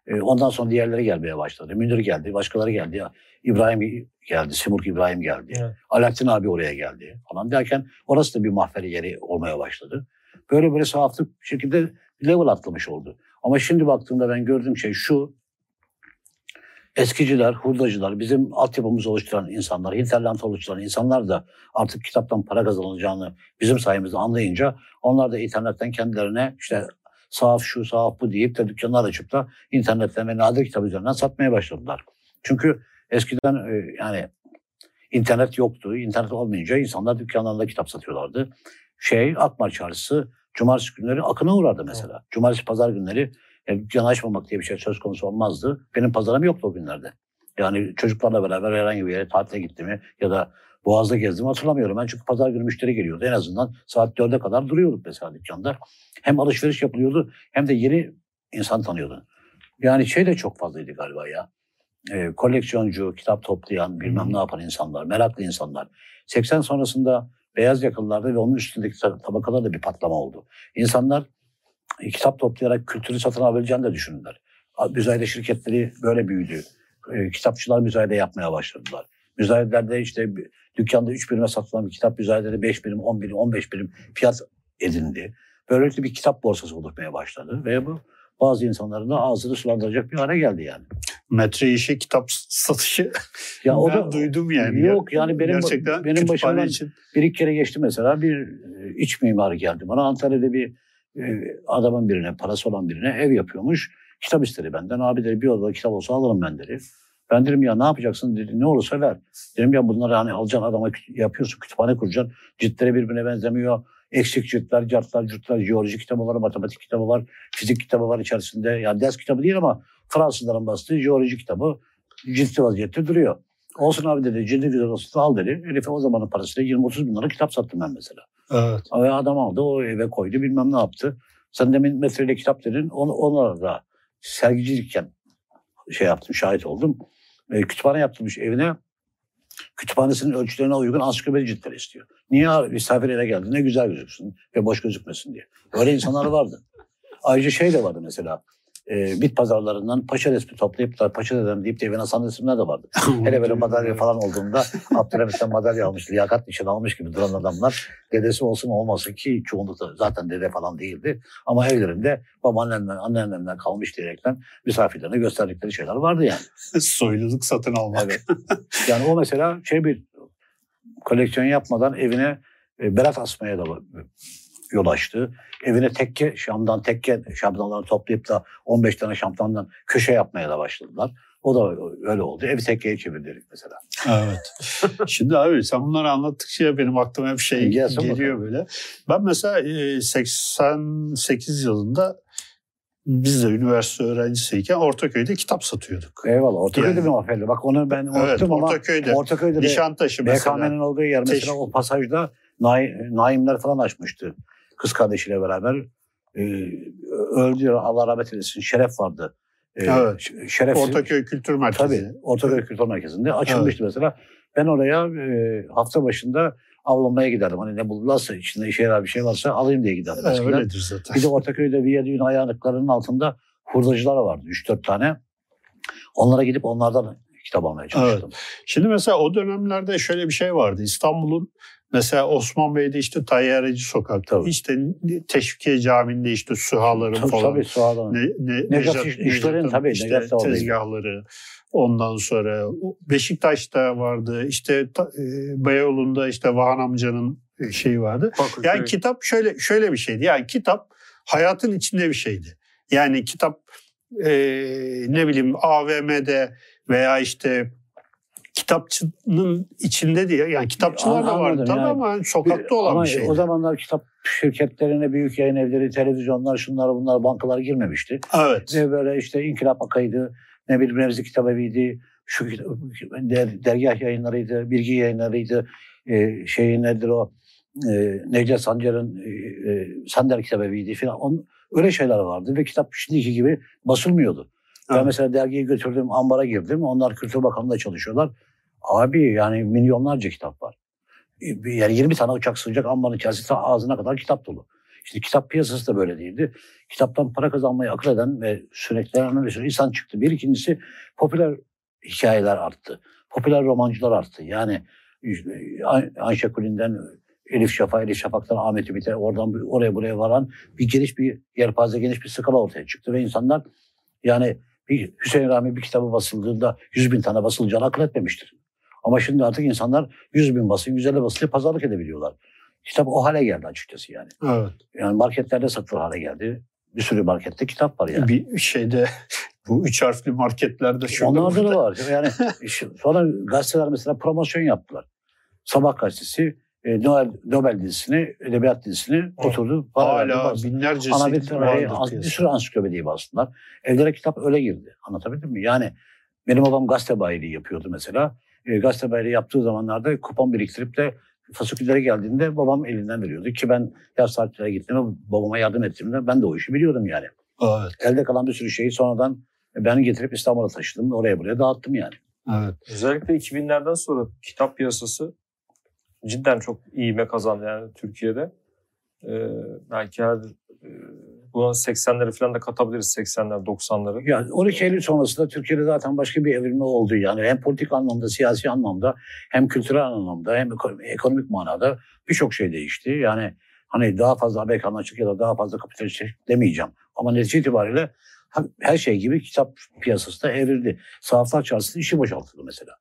E, ondan sonra diğerleri gelmeye başladı. Münir geldi, başkaları geldi. İbrahim geldi, Simurg İbrahim geldi. Evet. Alaaddin abi oraya geldi falan derken orası da bir mahferi yeri olmaya başladı. Böyle böyle sahaflık şekilde level atlamış oldu. Ama şimdi baktığımda ben gördüğüm şey şu. Eskiciler, hurdacılar, bizim altyapımızı oluşturan insanlar, hinterland oluşturan insanlar da artık kitaptan para kazanılacağını bizim sayemizde anlayınca onlar da internetten kendilerine işte sahaf şu, sahaf bu deyip de dükkanlar açıp da internetten ve nadir kitap üzerinden satmaya başladılar. Çünkü eskiden e, yani internet yoktu. İnternet olmayınca insanlar dükkanlarında kitap satıyorlardı. Şey Akmar Çarşısı cumartesi günleri akına uğrardı mesela. Evet. Cumartesi pazar günleri yani dükkan açmamak diye bir şey söz konusu olmazdı. Benim pazarım yoktu o günlerde. Yani çocuklarla beraber herhangi bir yere tatile gitti mi ya da Boğaz'da gezdim hatırlamıyorum. Ben çünkü pazar günü müşteri geliyordu. En azından saat dörde kadar duruyorduk mesela dükkanda. Hem alışveriş yapılıyordu hem de yeni insan tanıyordu. Yani şey de çok fazlaydı galiba ya. E, koleksiyoncu, kitap toplayan, bilmem ne yapan insanlar, meraklı insanlar. 80 sonrasında beyaz yakalılarda ve onun üstündeki tabakalarda bir patlama oldu. İnsanlar e, kitap toplayarak kültürü satın alabileceğini de düşündüler. Müzayede şirketleri böyle büyüdü. E, kitapçılar müzayede yapmaya başladılar. Müzayedelerde işte dükkanda 3 birime satılan bir kitap müzayedede 5 birim, 10 birim, 15 birim fiyat edindi. Böylelikle bir kitap borsası oluşmaya başladı ve bu bazı insanların da ağzını sulandıracak bir hale geldi yani. Metre işi kitap satışı ya o da duydum yani. Yok yani benim Gerçekten benim başımdan için. bir iki kere geçti mesela bir e, iç mimarı geldi bana Antalya'da bir e, adamın birine parası olan birine ev yapıyormuş. Kitap istedi benden. Abi dedi bir odada kitap olsa alırım ben dedi. Ben dedim ya ne yapacaksın dedi. Ne olursa ver. Dedim ya bunları hani alacaksın adama yapıyorsun kütüphane kuracaksın. Ciltleri birbirine benzemiyor. Eksik ciltler, cartlar, curtlar, jeoloji kitabı var, matematik kitabı var, fizik kitabı var içerisinde. Yani ders kitabı değil ama Fransızların bastığı jeoloji kitabı ciltli vaziyette duruyor. Olsun abi dedi cildi güzel olsun al dedi. Herife o zamanın parasıyla 20-30 bin lira kitap sattım ben mesela. Evet. Ve adam aldı o eve koydu bilmem ne yaptı. Sen demin metreyle kitap dedin. Onu, onlara da sergicilikken şey yaptım, şahit oldum. E, kütüphane yaptırmış evine. Kütüphanesinin ölçülerine uygun ansiklopedi ciltleri istiyor. Niye misafir eve geldi? Ne güzel gözüksün ve boş gözükmesin diye. Öyle insanlar vardı. Ayrıca şey de vardı mesela e, bit pazarlarından paşa resmi toplayıp da paşa dedem deyip de evine asan resimler de vardı. Hele böyle madalya falan olduğunda Abdülhamit'ten madalya almış, liyakat nişan almış gibi duran adamlar dedesi olsun olmasın ki çoğunlukla zaten dede falan değildi. Ama evlerinde babaannemden, anneannemden kalmış diyerekten misafirlerine gösterdikleri şeyler vardı yani. Soyluluk satın almak. Evet. Yani o mesela şey bir koleksiyon yapmadan evine e, berat asmaya da yol açtı. Evine tekke, Şam'dan tekke şamdanlarını toplayıp da 15 tane şamdandan köşe yapmaya da başladılar. O da öyle oldu. Evi tekkeye çevirdik mesela. Evet. Şimdi abi sen bunları anlattıkça benim aklıma bir şey Gelsin geliyor bakalım. böyle. Ben mesela 88 yılında biz de üniversite öğrencisiyken Ortaköy'de kitap satıyorduk. Eyvallah. Ortaköy'de yani, bir mahfelle. Bak onu ben unuttum evet, ama Ortaköy'de. Ortaköy'de Nişantaşı mesela. BKM'nin olduğu yer mesela Teş... o pasajda Naimler falan açmıştı kız kardeşiyle beraber. E, öldü Allah rahmet eylesin. Şeref vardı. E, evet. Şeref, Ortaköy Kültür Merkezi. Tabii. Ortaköy Kültür Merkezi'nde açılmıştı evet. mesela. Ben oraya e, hafta başında avlamaya giderdim. Hani ne bulurlarsa içinde işe yarar bir şey varsa alayım diye giderdim. Evet, öyledir zaten. Bir de Ortaköy'de Viyadüğün ayağınıklarının altında hurdacılar vardı. 3-4 tane. Onlara gidip onlardan kitap almaya çalıştım. Evet. Şimdi mesela o dönemlerde şöyle bir şey vardı. İstanbul'un Mesela Osman Bey'de işte Tayyareci Sokak. Tabii. İşte Teşvikiye Camii'nde işte sühaların tabii, falan. Tabii sühaların. Ne, ne, Nejat, işlerin tabii. Işte Nejat tezgahları. Ondan sonra Beşiktaş'ta vardı. İşte e, Beyoğlu'nda işte Vahan amcanın e, şeyi vardı. Fakir, yani kitap şöyle şöyle bir şeydi. Yani kitap hayatın içinde bir şeydi. Yani kitap e, ne bileyim AVM'de veya işte kitapçının içinde diye yani kitapçılar da vardı tabii yani, ama sokakta olan ama bir şey. O zamanlar kitap şirketlerine büyük yayın evleri, televizyonlar, şunlar bunlar bankalar girmemişti. Evet. Ve böyle işte İnkılap Akay'dı, ne bileyim Remzi Kitap Evi'ydi, şu der, dergah yayınlarıydı, bilgi yayınlarıydı, e, şey nedir o e, Necdet Sancar'ın e, e, Sander kitabeviydi falan. On, öyle şeyler vardı ve kitap şimdiki gibi basılmıyordu. Evet. Ben mesela dergiyi götürdüm, ambara girdim. Onlar Kültür Bakanlığı'nda çalışıyorlar. Abi yani milyonlarca kitap var. Yani 20 tane uçak sığacak ambarın içerisinde ağzına kadar kitap dolu. İşte kitap piyasası da böyle değildi. Kitaptan para kazanmayı akıl eden ve süreklenen bir sürü insan çıktı. Bir ikincisi popüler hikayeler arttı. Popüler romancılar arttı. Yani Ayşe Kulin'den Elif Şafak, Elif Şafak'tan Ahmet Ümit'e oradan oraya buraya varan bir geniş bir yelpaze geniş bir skala ortaya çıktı ve insanlar yani bir Hüseyin Rami bir kitabı basıldığında 100 bin tane basılacağını akıl etmemiştir. Ama şimdi artık insanlar 100 bin basın, 150 basın pazarlık edebiliyorlar. Kitap o hale geldi açıkçası yani. Evet. Yani marketlerde satılır hale geldi. Bir sürü markette kitap var yani. Bir şeyde bu üç harfli marketlerde şurada Onlarda da var. Yani sonra gazeteler mesela promosyon yaptılar. Sabah gazetesi e, Nobel, Nobel dizisini, edebiyat dizisini oh. oturdu. Hala binlerce ana bir, bir sürü ansiklopediyi bastılar. Evlere kitap öyle girdi. Anlatabildim mi? Yani benim babam gazete bayiliği yapıyordu mesela. E, gazete bayiliği yaptığı zamanlarda kupon biriktirip de fasulyeleri geldiğinde babam elinden veriyordu. Ki ben yaz saatlere gittiğimde babama yardım ettiğimde ben de o işi biliyordum yani. Evet. Elde kalan bir sürü şeyi sonradan ben getirip İstanbul'a taşıdım. Oraya buraya dağıttım yani. Evet. Özellikle 2000'lerden sonra kitap piyasası cidden çok iyime kazandı yani Türkiye'de. Ee, belki her e, buna 80'leri falan da katabiliriz 80'ler 90'ları. Yani 12 Eylül sonrasında Türkiye'de zaten başka bir evrilme oldu yani hem politik anlamda, siyasi anlamda, hem kültürel anlamda, hem ekonomik manada birçok şey değişti. Yani hani daha fazla Amerikanlaşık ya da daha fazla kapitalistlik demeyeceğim. Ama netice itibariyle her şey gibi kitap piyasası da evrildi. Sahaflar çarşısının içi boşaltıldı mesela.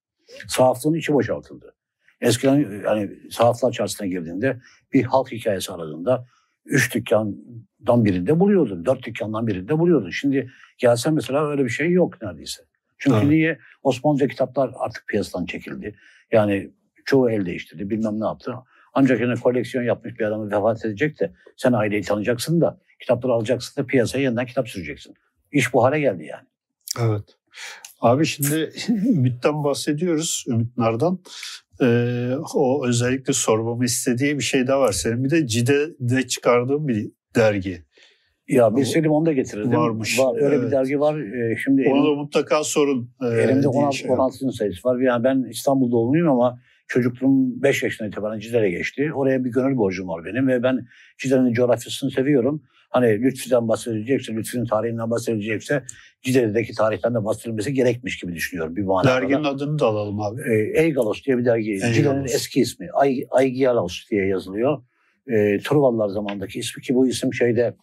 Sahaflığın içi boşaltıldı. Eskiden yani sahaflar çarşısına girdiğinde bir halk hikayesi aradığında üç dükkandan birinde buluyordun. Dört dükkandan birinde buluyordun. Şimdi gelsen mesela öyle bir şey yok neredeyse. Çünkü evet. niye? Osmanlıca kitaplar artık piyasadan çekildi. Yani çoğu el değiştirdi. Bilmem ne yaptı. Ancak yine koleksiyon yapmış bir adamı vefat edecek de sen aileyi tanıyacaksın da kitapları alacaksın da piyasaya yeniden kitap süreceksin. İş bu hale geldi yani. Evet. Abi şimdi Ümit'ten bahsediyoruz. Ümit Nar'dan. Ee, o özellikle sormamı istediği bir şey daha var. Senin bir de Cide'de çıkardığın bir dergi. Ya bir Selim onu da getirirdim. Varmış. Var, öyle evet. bir dergi var. Ee, şimdi Onu elim, da mutlaka sorun. E, elimde 16. Şey 16. sayısı var. Yani ben İstanbul doğumluyum ama çocukluğum 5 yaşına itibaren Cide'ye geçti. Oraya bir gönül borcum var benim ve ben Cide'nin coğrafyasını seviyorum. Hani Lütfü'den bahsedilecekse, Lütfü'nün tarihinden bahsedilecekse Cide'deki tarihten de bahsedilmesi gerekmiş gibi düşünüyorum bir manada. Derginin adını da alalım abi. E, Eygalos diye bir dergi. Cide'nin eski ismi. Ay, Aygialos diye yazılıyor. E, Truvalılar zamandaki ismi ki bu isim şeyde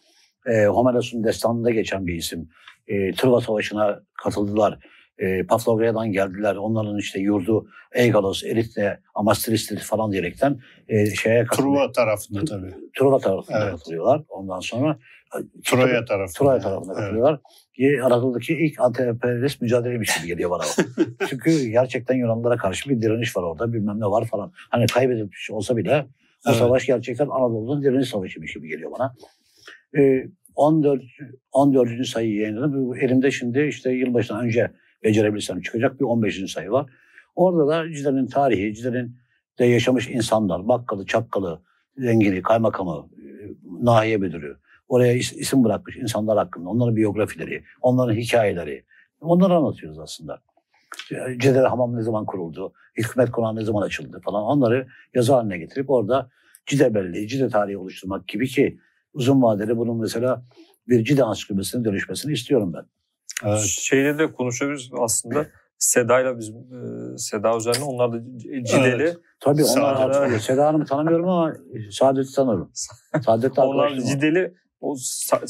e, Homeros'un destanında geçen bir isim. E, Truva Savaşı'na katıldılar e, Paflagoya'dan geldiler. Onların işte yurdu Eygalos, Eritle, Amastristil falan diyerekten e, şeye katılıyor. Truva tarafında tabii. Truva tarafında evet. katılıyorlar. Ondan sonra Troya tarafında. Troya tarafında evet. katılıyorlar. Anadolu'daki ilk anti-emperyalist mücadeleymiş gibi geliyor bana. Çünkü gerçekten Yunanlara karşı bir direniş var orada. Bilmem ne var falan. Hani kaybedilmiş olsa bile o evet. savaş gerçekten Anadolu'nun direniş savaşıymış gibi geliyor bana. Ee, 14 14. sayı yayınladım. Elimde şimdi işte yılbaşından önce becerebilirsem çıkacak bir 15. sayı var. Orada da Cide'nin tarihi, Cide'nin de yaşamış insanlar, bakkalı, çakkalı, zengini, kaymakamı, e, nahiye müdürü, oraya isim bırakmış insanlar hakkında, onların biyografileri, onların hikayeleri, onları anlatıyoruz aslında. Cedere Hamam ne zaman kuruldu, hükümet konağı ne zaman açıldı falan onları yazı haline getirip orada Cide belleği, Cide tarihi oluşturmak gibi ki uzun vadede bunun mesela bir Cide ansiklopedisine dönüşmesini istiyorum ben. Evet. Şeyle de konuşabiliriz aslında. Seda'yla bizim e, Seda üzerine onlar da Cideli. Evet. Tabii onlar hatırlıyor. Seda Hanım'ı tanımıyorum ama Saadet'i tanırım. Saadet'le Onlar Cideli o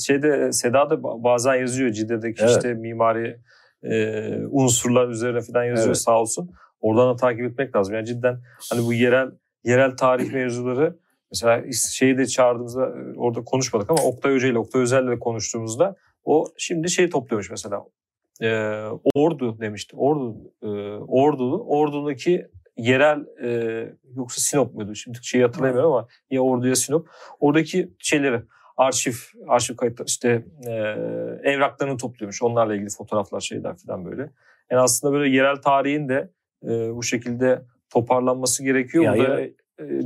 şeyde Seda da bazen yazıyor Cide'deki evet. işte mimari e, unsurlar üzerine falan yazıyor evet. sağ olsun. Oradan da takip etmek lazım. Yani cidden hani bu yerel yerel tarih mevzuları mesela şeyi de çağırdığımızda e, orada konuşmadık ama Oktay Hoca ile Oktay Özel ile konuştuğumuzda o şimdi şey topluyormuş mesela. E, ordu demişti. Ordu e, Ordu Ordu'daki yerel e, yoksa Sinop muydu? Şimdi şeyi hatırlamıyorum ama ya Ordu ya Sinop. Oradaki şeyleri arşiv arşiv kayıtları işte e, evraklarını topluyormuş. Onlarla ilgili fotoğraflar şeyler falan böyle. Yani aslında böyle yerel tarihin de e, bu şekilde toparlanması gerekiyor. Ya, Burada ya- e,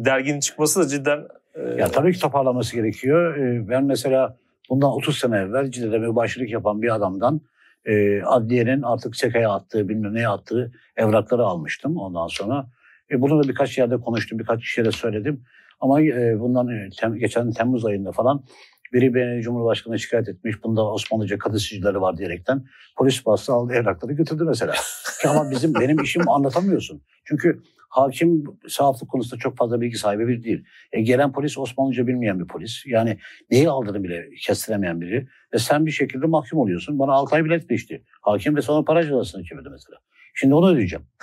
derginin çıkması da cidden e, Ya tabii ki toparlaması gerekiyor. Ee, Ben mesela bundan 30 sene evvel Cide'de mübaşirlik yapan bir adamdan e, adliyenin artık çekaya attığı, bilmem neye attığı evrakları almıştım ondan sonra. E, bunu da birkaç yerde konuştum, birkaç kişiye söyledim. Ama e, bundan e, tem- geçen Temmuz ayında falan biri beni Cumhurbaşkanı'na şikayet etmiş. Bunda Osmanlıca kadısıcıları var diyerekten. Polis bastı aldı evrakları götürdü mesela. Ama bizim benim işim anlatamıyorsun. Çünkü hakim sahaflık konusunda çok fazla bilgi sahibi bir değil. E, gelen polis Osmanlıca bilmeyen bir polis. Yani neyi aldığını bile kestiremeyen biri. Ve sen bir şekilde mahkum oluyorsun. Bana 6 ay bilet geçti. Hakim ve sonra para cezasını çevirdi mesela. Şimdi onu ödeyeceğim.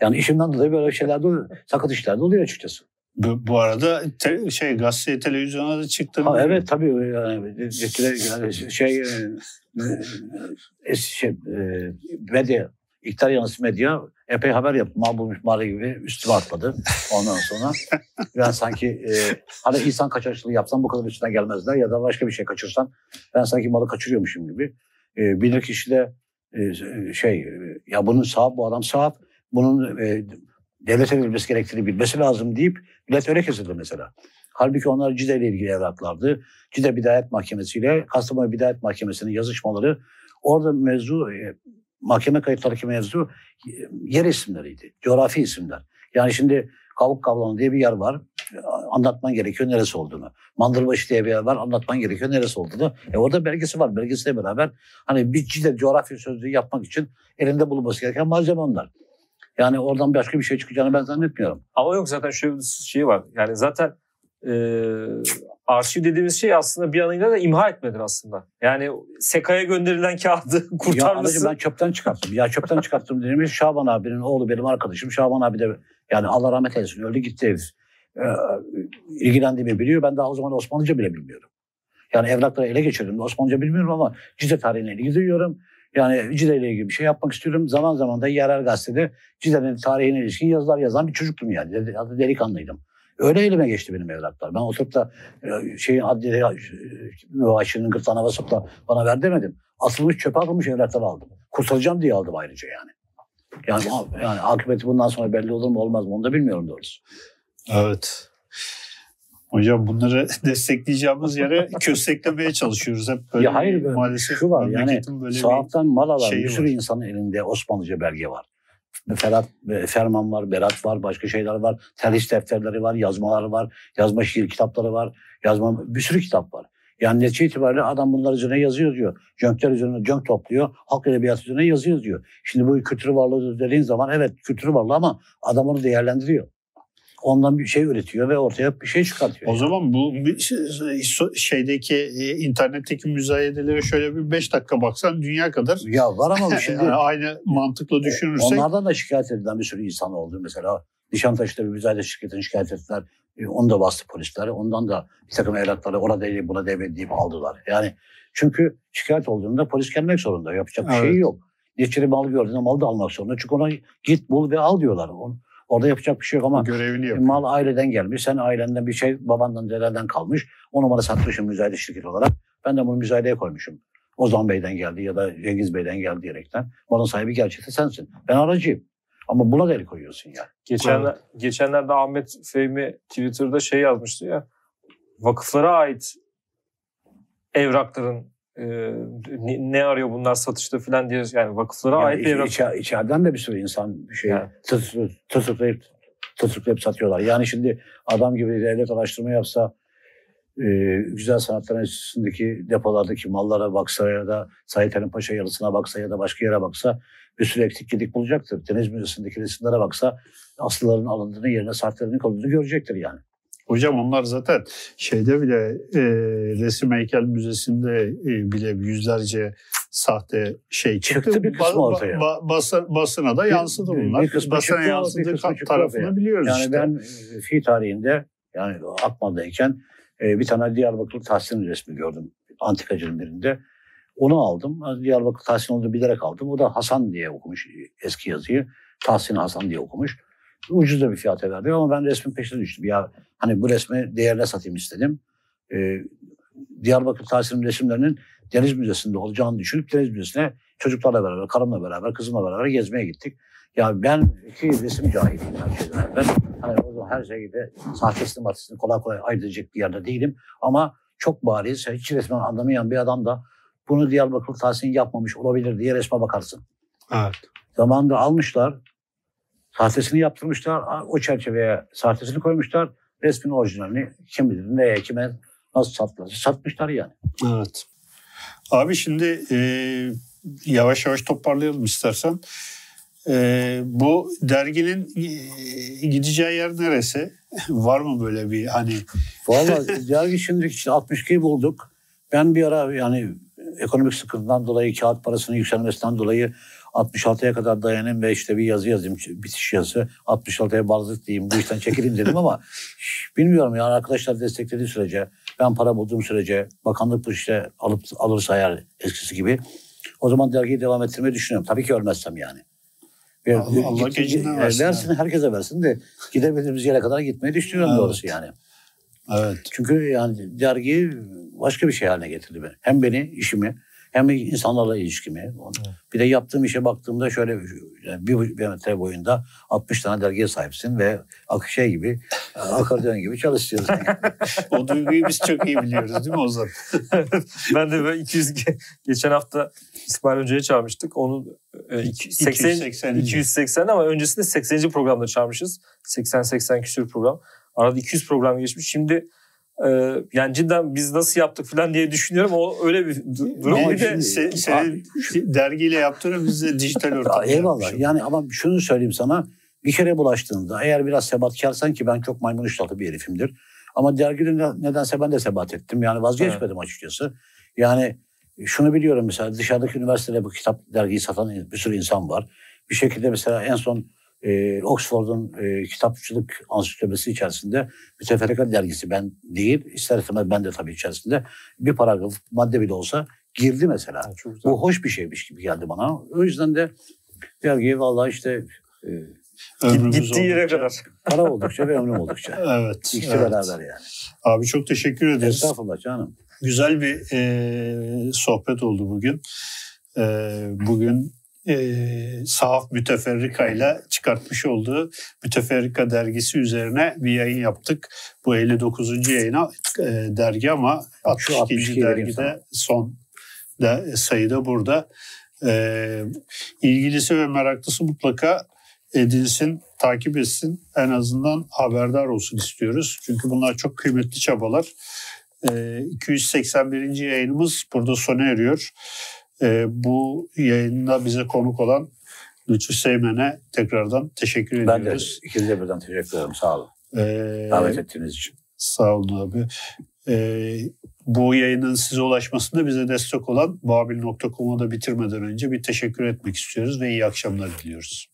Yani işimden dolayı böyle şeyler de oluyor. Sakat işler de oluyor açıkçası. Bu, bu arada te- şey gazete televizyona da çıktı. Ha, evet tabii yani, şey, e, şey e, medya, iktidar yanlısı medya epey haber yaptı. Mal bulmuş mağara gibi üstüme atladı ondan sonra. ben sanki e, hani insan kaçakçılığı yapsam bu kadar üstüne gelmezler ya da başka bir şey kaçırsam ben sanki malı kaçırıyormuşum gibi. E, bilir kişi de e, şey e, ya bunun sahip bu adam sahip bunun e, devlete verilmesi gerektiğini bilmesi lazım deyip bilet öyle kesildi mesela. Halbuki onlar Cide ile ilgili evraklardı. Cide Bidayet Mahkemesi ile Kastamonu Bidayet Mahkemesi'nin yazışmaları orada mevzu e, mahkeme kayıtlarındaki mevzu e, yer isimleriydi. Coğrafi isimler. Yani şimdi Kavuk Kavlanı diye bir yer var. Anlatman gerekiyor neresi olduğunu. Mandırbaşı diye bir yer var. Anlatman gerekiyor neresi olduğunu. E orada belgesi var. Belgesiyle beraber hani bir Cide coğrafi sözlüğü yapmak için elinde bulunması gereken malzeme onlar. Yani oradan başka bir şey çıkacağını ben zannetmiyorum. Ama yok zaten şöyle bir şey var. Yani zaten e, arşiv dediğimiz şey aslında bir anıyla da imha etmedir aslında. Yani SEKA'ya gönderilen kağıdı Ya anacığım kurtarması. ben çöpten çıkarttım. Ya çöpten çıkarttım dediğimiz Şaban abinin oğlu benim arkadaşım. Şaban abi de yani Allah rahmet eylesin öldü gitti herif. Ee, ilgilendiğimi biliyor. Ben daha o zaman Osmanlıca bile bilmiyorum. Yani evrakları ele geçirdim. Osmanlıca bilmiyorum ama Cide tarihine ilgi duyuyorum. Yani Cide ile ilgili bir şey yapmak istiyorum. Zaman zaman da yerel gazetede Cide'nin tarihine ilişkin yazılar yazan bir çocuktum yani. Delikanlıydım. Öyle elime geçti benim evraklar. Ben oturup da e, şeyin adli mübaşirinin gırtlağına basıp da bana ver demedim. Asılmış çöpe atılmış evrakları aldım. Kurtaracağım diye aldım ayrıca yani. Yani, yani akıbeti bundan sonra belli olur mu olmaz mı onu da bilmiyorum doğrusu. Evet. Hocam bunları destekleyeceğimiz yere kösteklemeye çalışıyoruz. Hep böyle Ya hayır, maalesef şu var, yani böyle bir Sahaptan mal alan bir sürü var. insanın elinde Osmanlıca belge var. Ferhat, e, Ferman var, Berat var, başka şeyler var. Terhis defterleri var, yazmalar var, yazma şiir kitapları var, yazma bir sürü kitap var. Yani netice itibariyle adam bunlar üzerine yazıyor diyor. Jönkler üzerine jönk topluyor. Halk edebiyatı üzerine yazıyor diyor. Şimdi bu kültür varlığı dediğin zaman evet kültür varlığı ama adam onu değerlendiriyor. Ondan bir şey üretiyor ve ortaya bir şey çıkartıyor. O zaman bu şey- şeydeki e, internetteki müzayedelere şöyle bir beş dakika baksan dünya kadar ya var ama şimdi yani aynı mantıkla düşünürsek Onlardan da şikayet edilen bir sürü insan oldu. Mesela Nişantaşı'da bir müzayede şirketini şikayet ettiler. E, Onu da bastı polisler. Ondan da bir takım evrakları ona değil buna devret deyip aldılar. Yani çünkü şikayet olduğunda polis gelmek zorunda. Yapacak bir Evet. şey yok. Neçeli mal gördüğünde malı da almak zorunda. Çünkü ona git bul ve al diyorlar. On- Orada yapacak bir şey yok ama görevini yapıyor. mal aileden gelmiş. Sen ailenden bir şey babandan dedenden kalmış. Onu bana satmışım müzayede şirketi olarak. Ben de bunu müzayedeye koymuşum. Ozan Bey'den geldi ya da Cengiz Bey'den geldi diyerekten. Malın sahibi gerçekten sensin. Ben aracıyım. Ama buna da el koyuyorsun yani. Geçenler, geçenlerde Ahmet Fehmi Twitter'da şey yazmıştı ya. Vakıflara ait evrakların e, ne, ne arıyor bunlar satışta falan diye yani vakıflara Yani ait bir iç- içeriden de bir sürü insan bir şey Yani. tısırlayıp satıyorlar. Yani şimdi adam gibi devlet araştırma yapsa e, Güzel Sanatlar Enstitüsü'ndeki depolardaki mallara baksa ya da Said Halim Paşa yalısına baksa ya da başka yere baksa bir sürü eksik gedik bulacaktır. Deniz Müzesi'ndeki resimlere baksa aslıların alındığını yerine saatlerinin konduğunu görecektir yani. Hocam onlar zaten şeyde bile e, Resim Heykel Müzesi'nde e, bile yüzlerce sahte şey çıktı. Çıktı bir kısmı ortaya. basa- basına da Bir- yansıdı bir- bunlar. bir kısmı basına çıktı, bir yansıdığı kısmı ka- çıktı tarafını ortaya. biliyoruz Yani işte. ben e, fi tarihinde yani Akmal'dayken e, bir tane Diyarbakır Tahsin resmi gördüm antikacının birinde. Onu aldım. Diyarbakır Tahsin olduğunu bilerek aldım. O da Hasan diye okumuş eski yazıyı. Tahsin Hasan diye okumuş. Ucuz da bir fiyata verdi ama ben resmin peşine düştüm. Ya hani bu resmi değerine satayım istedim. E, Diyarbakır Tahsin'in resimlerinin Deniz Müzesi'nde olacağını düşünüp Deniz Müzesi'ne çocuklarla beraber, karımla beraber, kızımla beraber gezmeye gittik. Ya ben iki resim cahiliyim her şeyden. Ben hani o zaman her şeyde sahtesini matesini kolay kolay edecek bir yerde değilim. Ama çok bariz, hiç resmen anlamayan bir adam da bunu Diyarbakır Tahsin yapmamış olabilir diye resme bakarsın. Evet. Zamanında almışlar, sahtesini yaptırmışlar, o çerçeveye sahtesini koymuşlar, resmin orijinalini kim bilir neye, kime nasıl sattılar, satmışlar yani. Evet. Abi şimdi e, yavaş yavaş toparlayalım istersen. E, bu derginin e, gideceği yer neresi? Var mı böyle bir hani? Valla dergi şimdi işte 62'yi bulduk. Ben bir ara yani ekonomik sıkıntıdan dolayı kağıt parasının yükselmesinden dolayı 66'ya kadar dayanayım ve işte bir yazı yazayım, bitiş yazısı. 66'ya bağladık diyeyim, bu işten çekileyim dedim ama bilmiyorum yani arkadaşlar desteklediği sürece, ben para bulduğum sürece, bakanlık bu işte alıp alırsa eğer eskisi gibi o zaman dergiyi devam ettirmeyi düşünüyorum. Tabii ki ölmezsem yani. Ve Allah, Allah gecinden versin. Versin herkese versin de gidebildiğimiz yere kadar gitmeyi düşünüyorum evet. doğrusu yani. Evet. Çünkü yani dergi başka bir şey haline getirdi beni. Hem beni, işimi, hem insanlarla ilişkimi. Evet. Bir de yaptığım işe baktığımda şöyle yani bir, bir metre boyunda 60 tane dergiye sahipsin ve şey gibi, akordeon gibi çalışıyorsun. o duyguyu biz çok iyi biliyoruz değil mi Ozan? ben de böyle 200 geçen hafta İsmail Hoca'ya çağırmıştık. Onu 80, 280, 280 ama öncesinde 80. programda çağırmışız. 80-80 küsür program. Arada 200 program geçmiş. Şimdi ee, yani cidden biz nasıl yaptık falan diye düşünüyorum. O öyle bir durum. Bir de se, senin dergiyle yaptığını biz de dijital ortamda Eyvallah. Yapmışım. Yani ama şunu söyleyeyim sana. Bir kere bulaştığında eğer biraz sebatkarsan ki ben çok maymun iştahlı bir herifimdir. Ama dergide nedense ben de sebat ettim. Yani vazgeçmedim evet. açıkçası. Yani şunu biliyorum mesela dışarıdaki üniversitede bu kitap dergiyi satan bir sürü insan var. Bir şekilde mesela en son e, Oxford'un e, kitapçılık ansiklopedisi içerisinde Müteferrika dergisi ben değil, ister istemez ben de tabii içerisinde bir paragraf madde bile olsa girdi mesela. Ha, Bu hoş bir şeymiş gibi geldi bana. O yüzden de dergiye vallahi işte e, Gittiği yere kadar. Para oldukça ve ömrüm oldukça. evet. İkisi evet. beraber yani. Abi çok teşekkür ederiz. Estağfurullah canım. Güzel bir e, sohbet oldu bugün. E, bugün e, Sahaf Müteferrika ile çıkartmış olduğu Müteferrika dergisi üzerine bir yayın yaptık. Bu 59. yayına e, dergi ama 62. 62 dergide son da, sayıda burada. E, ilgilisi ve meraklısı mutlaka edilsin, takip etsin. En azından haberdar olsun istiyoruz. Çünkü bunlar çok kıymetli çabalar. E, 281. yayınımız burada sona eriyor. E, bu yayında bize konuk olan Lütfü Seymen'e tekrardan teşekkür ediyoruz. Ben de ikinize birden teşekkür ederim. Sağ olun. Ee, Davet ettiğiniz için. Sağ olun abi. Ee, bu yayının size ulaşmasında bize destek olan babil.com'u da bitirmeden önce bir teşekkür etmek istiyoruz ve iyi akşamlar diliyoruz.